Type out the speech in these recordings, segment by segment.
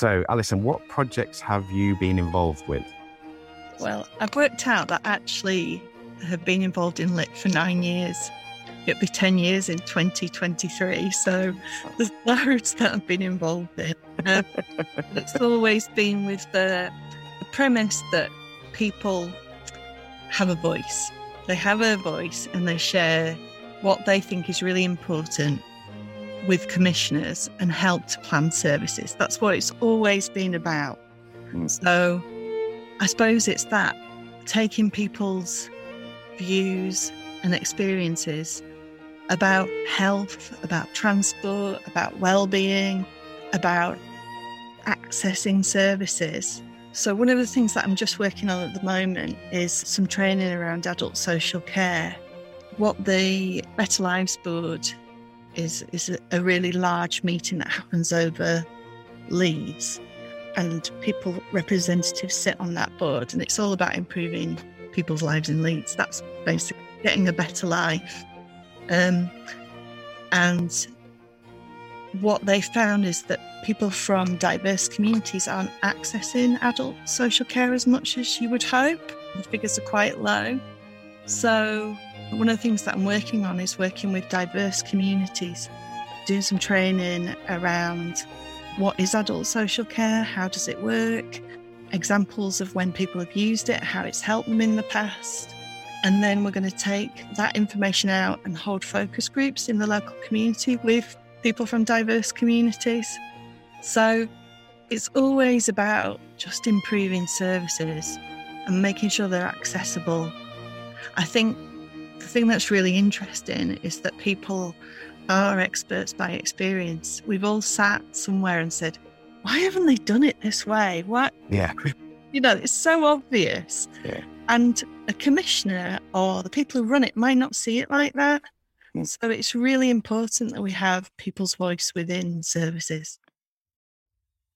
So, Alison, what projects have you been involved with? Well, I've worked out that actually have been involved in LIP for nine years. It'll be 10 years in 2023. So there's loads that I've been involved in. Uh, it's always been with the, the premise that people have a voice. They have a voice and they share what they think is really important with commissioners and help to plan services. That's what it's always been about. Mm. So I suppose it's that taking people's views and experiences about health, about transport, about well-being, about accessing services. So one of the things that I'm just working on at the moment is some training around adult social care. What the Better Lives Board is is a really large meeting that happens over Leeds and people representatives sit on that board and it's all about improving people's lives in Leeds. That's basically getting a better life. Um, and what they found is that people from diverse communities aren't accessing adult social care as much as you would hope. The figures are quite low. So, one of the things that I'm working on is working with diverse communities, doing some training around what is adult social care, how does it work, examples of when people have used it, how it's helped them in the past. And then we're going to take that information out and hold focus groups in the local community with people from diverse communities. So it's always about just improving services and making sure they're accessible. I think the thing that's really interesting is that people are experts by experience. We've all sat somewhere and said, why haven't they done it this way? What? Yeah. You know, it's so obvious. Yeah. And a commissioner or the people who run it might not see it like that. Mm. So it's really important that we have people's voice within services.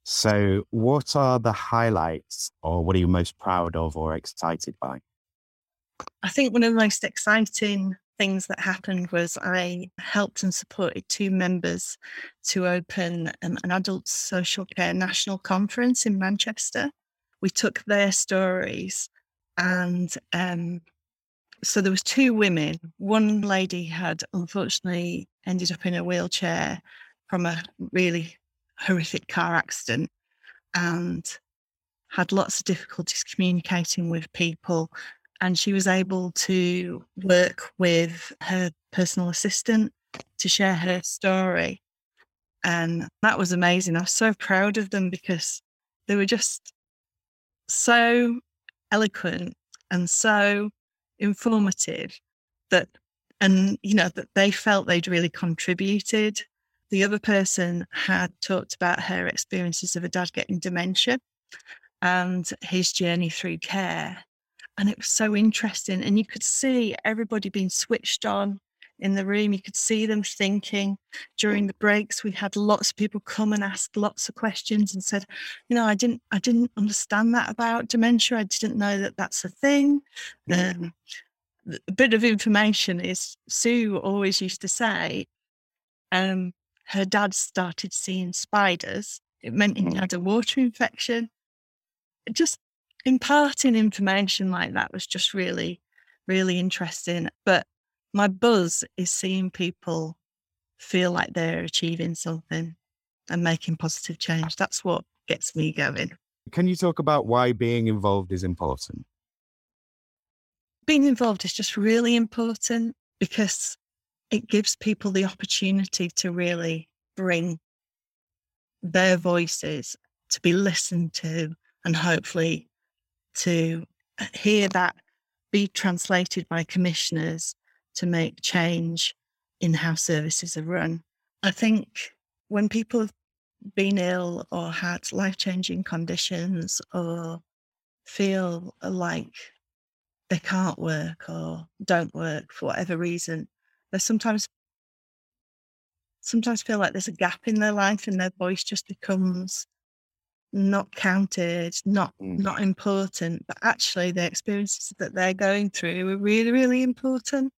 So, what are the highlights, or what are you most proud of or excited by? I think one of the most exciting things that happened was I helped and supported two members to open um, an adult social care national conference in Manchester. We took their stories and um, so there was two women. One lady had unfortunately ended up in a wheelchair from a really horrific car accident and had lots of difficulties communicating with people and she was able to work with her personal assistant to share her story. And that was amazing. I was so proud of them because they were just so eloquent and so informative that, and, you know, that they felt they'd really contributed. The other person had talked about her experiences of a dad getting dementia and his journey through care and it was so interesting. And you could see everybody being switched on in the room. You could see them thinking during the breaks. We had lots of people come and ask lots of questions and said, you know, I didn't, I didn't understand that about dementia. I didn't know that that's a thing. Um, a bit of information is Sue always used to say, um, her dad started seeing spiders. It meant he mm. had a water infection. Just imparting information like that was just really, really interesting. But my buzz is seeing people feel like they're achieving something and making positive change. That's what gets me going. Can you talk about why being involved is important? Being involved is just really important because it gives people the opportunity to really bring their voices to be listened to and hopefully to uh, hear that be translated by commissioners to make change in how services are run. I think when people have been ill or had life changing conditions or feel like they can't work or don't work for whatever reason, they sometimes sometimes feel like there's a gap in their life and their voice just becomes not counted, not mm. not important, but actually the experiences that they're going through are really, really important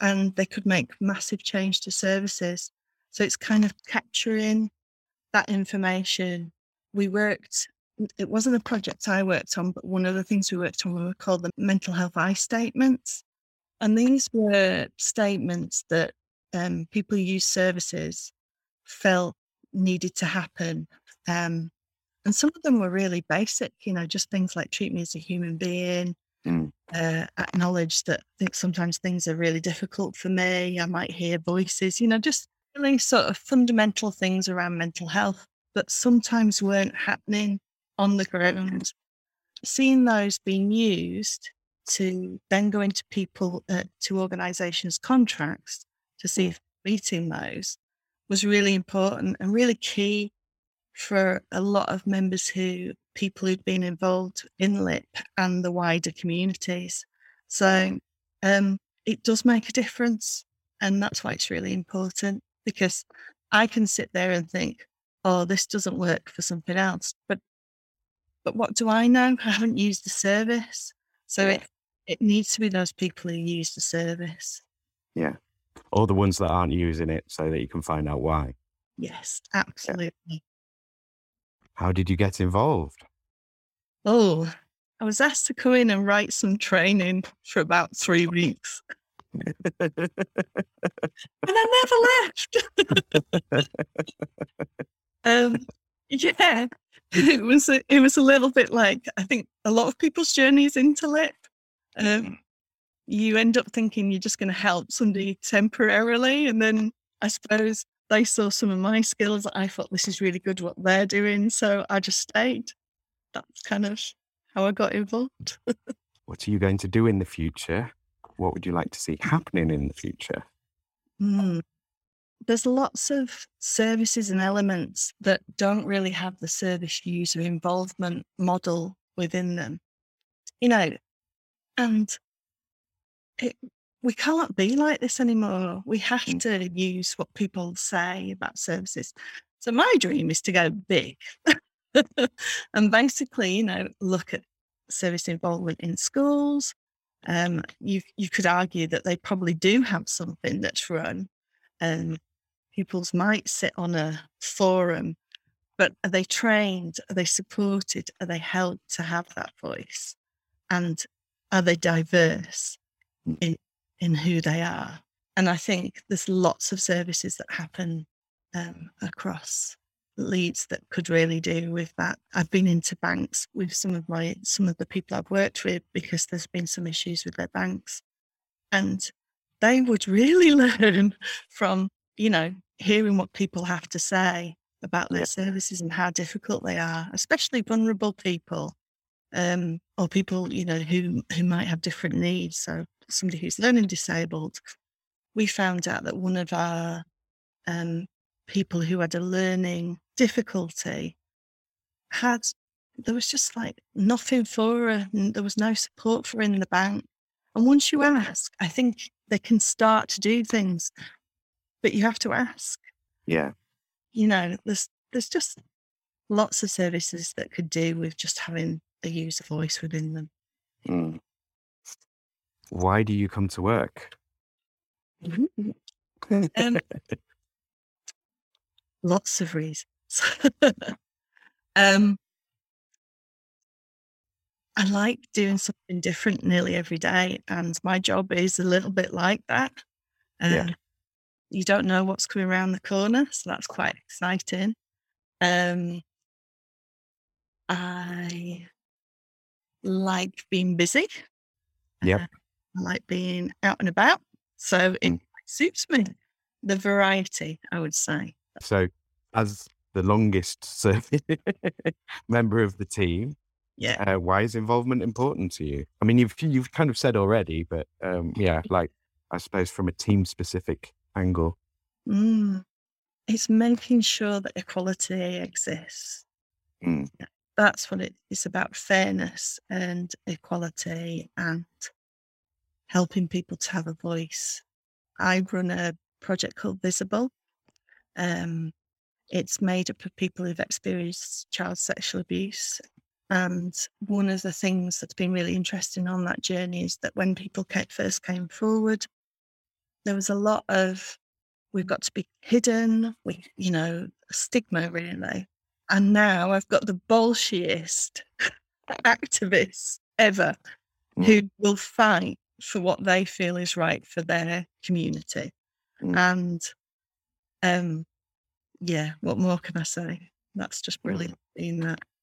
and they could make massive change to services. So it's kind of capturing that information we worked, it wasn't a project I worked on, but one of the things we worked on were called the mental health I statements. And these were statements that um, people who use services felt needed to happen. Um, and some of them were really basic, you know, just things like treat me as a human being, mm. uh, acknowledge that I think sometimes things are really difficult for me. I might hear voices, you know, just really sort of fundamental things around mental health that sometimes weren't happening on the ground. Seeing those being used to then go into people, uh, to organizations' contracts to see if meeting those was really important and really key for a lot of members who, people who've been involved in LIP and the wider communities. So um, it does make a difference. And that's why it's really important because I can sit there and think, oh, this doesn't work for something else. But but what do I know? I haven't used the service. So it it needs to be those people who use the service. Yeah. Or the ones that aren't using it so that you can find out why. Yes, absolutely. Yeah. How did you get involved? Oh, I was asked to come in and write some training for about three weeks. and I never left. um, yeah, it was a, it was a little bit like I think a lot of people's journeys into LIP. Um, you end up thinking you're just going to help somebody temporarily, and then I suppose they saw some of my skills. I thought this is really good what they're doing, so I just stayed. That's kind of how I got involved. what are you going to do in the future? What would you like to see happening in the future? Mm. There's lots of services and elements that don't really have the service user involvement model within them. You know, and it, we can't be like this anymore. We have mm. to use what people say about services. So my dream is to go big and basically, you know, look at service involvement in schools. Um, you you could argue that they probably do have something that's run, and pupils might sit on a forum, but are they trained? Are they supported? Are they helped to have that voice? And are they diverse in in who they are. And I think there's lots of services that happen um, across Leeds that could really do with that. I've been into banks with some of my some of the people I've worked with because there's been some issues with their banks, and they would really learn from you know hearing what people have to say about their services and how difficult they are, especially vulnerable people um, or people you know who who might have different needs. So somebody who's learning disabled, we found out that one of our um, people who had a learning difficulty had there was just like nothing for her and there was no support for her in the bank. And once you ask i think they can start to do things but you have to ask. Yeah. You know there's there's just lots of services that could do with just having a user voice within them. Mm. Why do you come to work um, lots of reasons um, I like doing something different nearly every day, and my job is a little bit like that. yeah. Um, you don't know what's coming around the corner, so that's quite exciting. Um, I like being busy. Yep. Uh, I like being out and about, so it mm. suits me. The variety, I would say. So, as the longest serving member of the team. Yeah. Uh, why is involvement important to you? I mean, you've you've kind of said already, but um, yeah, like I suppose from a team specific angle. Mm. It's making sure that equality exists. Mm. That's what it is about fairness and equality and helping people to have a voice. I run a project called Visible. Um, it's made up of people who've experienced child sexual abuse. And one of the things that's been really interesting on that journey is that when people first came forward, there was a lot of we've got to be hidden, we, you know, stigma really. And now I've got the bullshiest activists ever Mm. who will fight for what they feel is right for their community. Mm. And um yeah, what more can I say? That's just Mm. brilliant seeing that.